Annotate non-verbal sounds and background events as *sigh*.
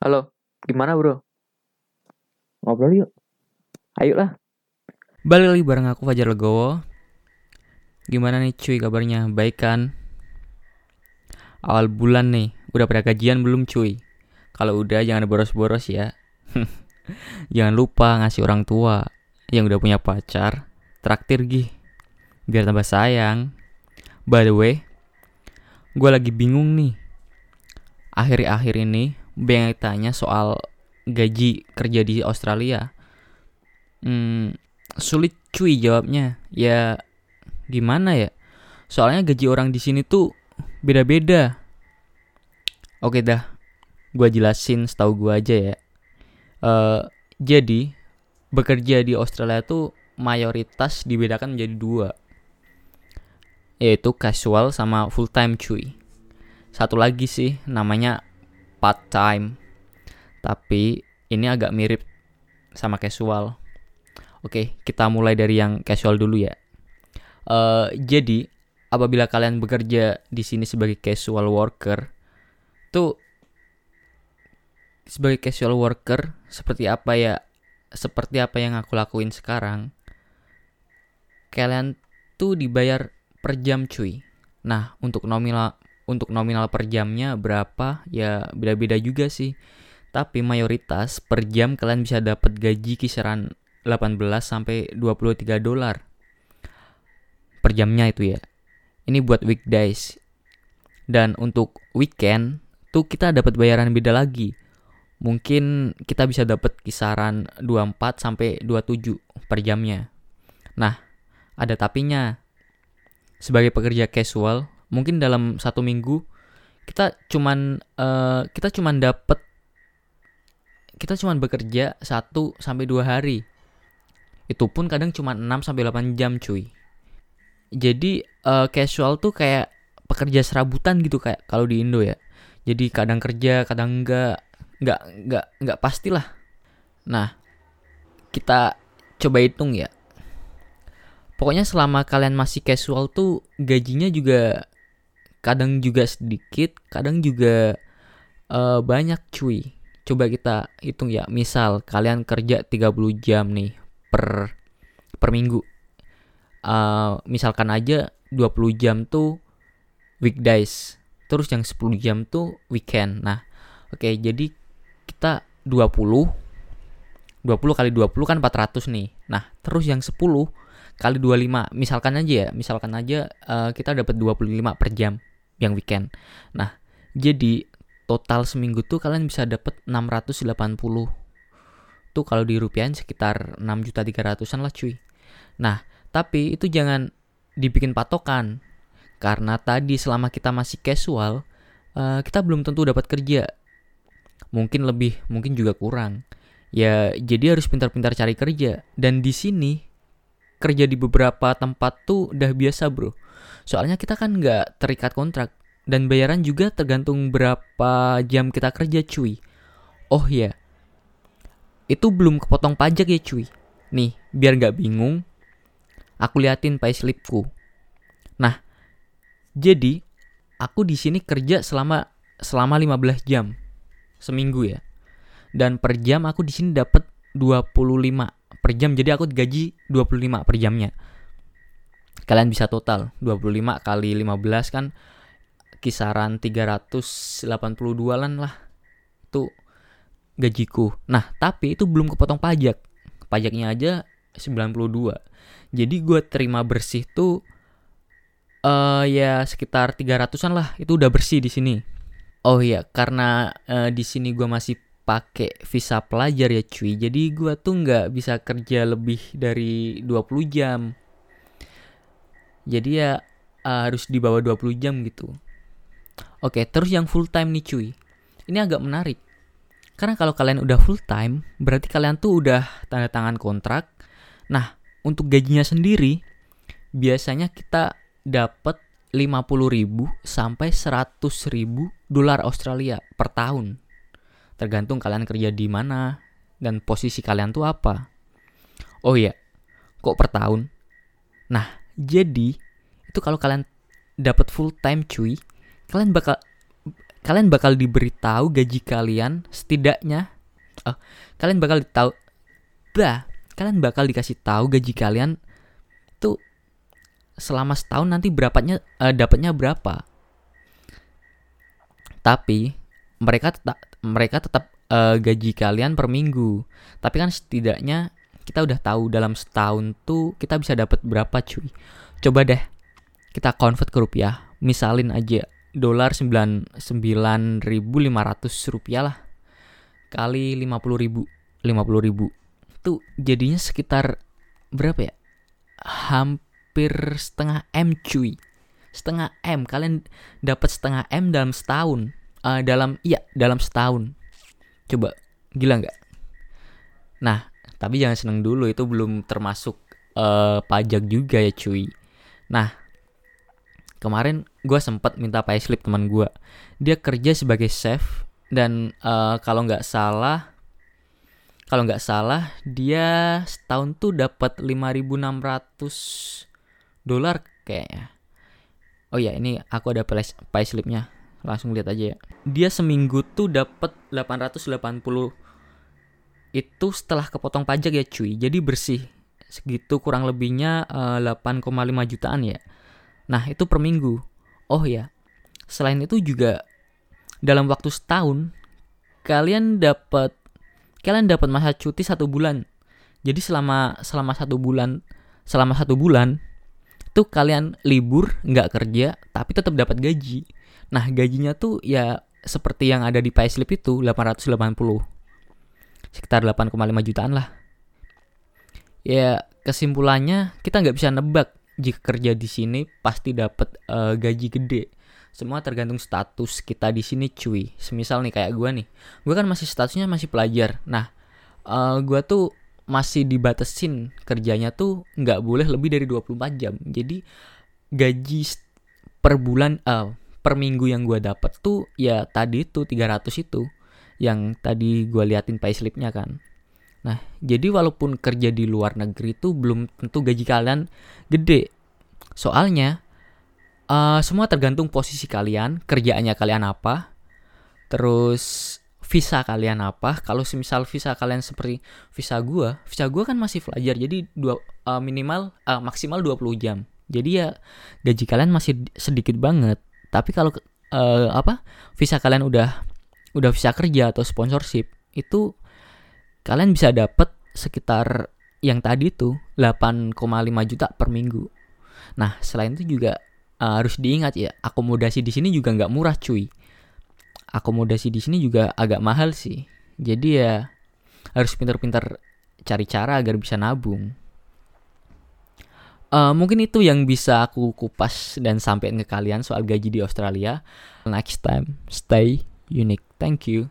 Halo, gimana bro? Ngobrol yuk. Ayo lah. Balik lagi bareng aku Fajar Legowo Gimana nih cuy kabarnya? Baik kan? Awal bulan nih, udah pada gajian belum cuy? Kalau udah jangan boros-boros ya *laughs* Jangan lupa ngasih orang tua yang udah punya pacar Traktir gih Biar tambah sayang By the way Gue lagi bingung nih Akhir-akhir ini Banyak tanya soal gaji kerja di Australia Hmm, sulit cuy jawabnya. Ya gimana ya? Soalnya gaji orang di sini tuh beda-beda. Oke dah, gua jelasin setahu gua aja ya. Uh, jadi bekerja di Australia tuh mayoritas dibedakan menjadi dua, yaitu casual sama full time cuy. Satu lagi sih namanya part time, tapi ini agak mirip sama casual. Oke, kita mulai dari yang casual dulu ya. Uh, jadi, apabila kalian bekerja di sini sebagai casual worker, tuh sebagai casual worker seperti apa ya? Seperti apa yang aku lakuin sekarang? Kalian tuh dibayar per jam cuy. Nah, untuk nominal untuk nominal per jamnya berapa ya beda-beda juga sih. Tapi mayoritas per jam kalian bisa dapat gaji kisaran 18 sampai 23 dolar per jamnya itu ya. Ini buat weekdays. Dan untuk weekend tuh kita dapat bayaran beda lagi. Mungkin kita bisa dapat kisaran 24 sampai 27 per jamnya. Nah, ada tapinya. Sebagai pekerja casual, mungkin dalam satu minggu kita cuman uh, kita cuman dapat kita cuman bekerja 1 sampai 2 hari itu pun kadang cuma 6 sampai 8 jam, cuy. Jadi uh, casual tuh kayak pekerja serabutan gitu kayak kalau di Indo ya. Jadi kadang kerja, kadang enggak, enggak enggak enggak pastilah. Nah, kita coba hitung ya. Pokoknya selama kalian masih casual tuh gajinya juga kadang juga sedikit, kadang juga uh, banyak cuy. Coba kita hitung ya. Misal kalian kerja 30 jam nih per per minggu. Uh, misalkan aja 20 jam tuh weekdays, terus yang 10 jam tuh weekend. Nah, oke okay, jadi kita 20 20 kali 20 kan 400 nih. Nah, terus yang 10 kali 25, misalkan aja ya, misalkan aja uh, kita dapat 25 per jam yang weekend. Nah, jadi total seminggu tuh kalian bisa dapat 680 tuh kalau di rupiah sekitar 6 juta 300an lah cuy. Nah, tapi itu jangan dibikin patokan. Karena tadi selama kita masih casual, uh, kita belum tentu dapat kerja. Mungkin lebih, mungkin juga kurang. Ya, jadi harus pintar-pintar cari kerja. Dan di sini, kerja di beberapa tempat tuh udah biasa bro. Soalnya kita kan nggak terikat kontrak. Dan bayaran juga tergantung berapa jam kita kerja cuy. Oh ya, itu belum kepotong pajak ya cuy. Nih, biar nggak bingung, aku liatin payslipku. Nah, jadi aku di sini kerja selama selama 15 jam seminggu ya. Dan per jam aku di sini dapat 25 per jam. Jadi aku gaji 25 per jamnya. Kalian bisa total 25 kali 15 kan kisaran 382-an lah. Itu gajiku. Nah, tapi itu belum kepotong pajak. Pajaknya aja 92. Jadi gue terima bersih tuh uh, ya sekitar 300-an lah. Itu udah bersih di sini. Oh iya, karena uh, di sini gue masih pakai visa pelajar ya cuy. Jadi gue tuh nggak bisa kerja lebih dari 20 jam. Jadi ya uh, harus di bawah 20 jam gitu. Oke, terus yang full time nih cuy. Ini agak menarik. Karena kalau kalian udah full time, berarti kalian tuh udah tanda tangan kontrak. Nah, untuk gajinya sendiri biasanya kita dapat 50.000 sampai 100.000 dolar Australia per tahun. Tergantung kalian kerja di mana dan posisi kalian tuh apa. Oh iya, kok per tahun? Nah, jadi itu kalau kalian dapat full time cuy, kalian bakal kalian bakal diberitahu gaji kalian setidaknya oh, kalian bakal tahu bah kalian bakal dikasih tahu gaji kalian tuh selama setahun nanti berapanya uh, dapatnya berapa tapi mereka tetap mereka tetap uh, gaji kalian per minggu. Tapi kan setidaknya kita udah tahu dalam setahun tuh kita bisa dapat berapa cuy. Coba deh kita convert ke rupiah. Misalin aja dolar sembilan sembilan ribu lima ratus rupiah lah. Kali lima puluh ribu lima puluh ribu. Tuh jadinya sekitar berapa ya? Hampir setengah m cuy. Setengah m. Kalian dapat setengah m dalam setahun uh, dalam iya dalam setahun. Coba gila nggak? Nah tapi jangan seneng dulu itu belum termasuk uh, pajak juga ya cuy. Nah kemarin gue sempat minta payslip teman gue dia kerja sebagai chef dan uh, kalau nggak salah kalau nggak salah dia setahun tuh dapat 5.600 dolar kayaknya. Oh ya ini aku ada payslipnya langsung lihat aja ya. Dia seminggu tuh dapat 880 itu setelah kepotong pajak ya cuy. Jadi bersih. Segitu kurang lebihnya uh, eh, 8,5 jutaan ya. Nah, itu per minggu. Oh ya, selain itu juga dalam waktu setahun kalian dapat kalian dapat masa cuti satu bulan. Jadi selama selama satu bulan selama satu bulan tuh kalian libur nggak kerja tapi tetap dapat gaji. Nah gajinya tuh ya seperti yang ada di payslip itu 880 sekitar 8,5 jutaan lah. Ya kesimpulannya kita nggak bisa nebak jika kerja di sini pasti dapat uh, gaji gede. Semua tergantung status kita di sini cuy. Semisal nih kayak gue nih. Gue kan masih statusnya masih pelajar. Nah, uh, eh, gue tuh masih dibatasin kerjanya tuh nggak boleh lebih dari 24 jam. Jadi gaji per bulan uh, per minggu yang gue dapat tuh ya tadi tuh 300 itu yang tadi gue liatin payslipnya kan Nah, jadi walaupun kerja di luar negeri itu belum tentu gaji kalian gede. Soalnya uh, semua tergantung posisi kalian, kerjaannya kalian apa, terus visa kalian apa. Kalau semisal visa kalian seperti visa gua, visa gua kan masih pelajar, jadi dua uh, minimal uh, maksimal 20 jam. Jadi ya gaji kalian masih sedikit banget. Tapi kalau uh, apa visa kalian udah udah visa kerja atau sponsorship itu kalian bisa dapat sekitar yang tadi tuh 8,5 juta per minggu. Nah, selain itu juga uh, harus diingat ya, akomodasi di sini juga nggak murah cuy. Akomodasi di sini juga agak mahal sih. Jadi ya harus pintar-pintar cari cara agar bisa nabung. Uh, mungkin itu yang bisa aku kupas dan sampaikan ke kalian soal gaji di Australia. Next time, stay unique. Thank you.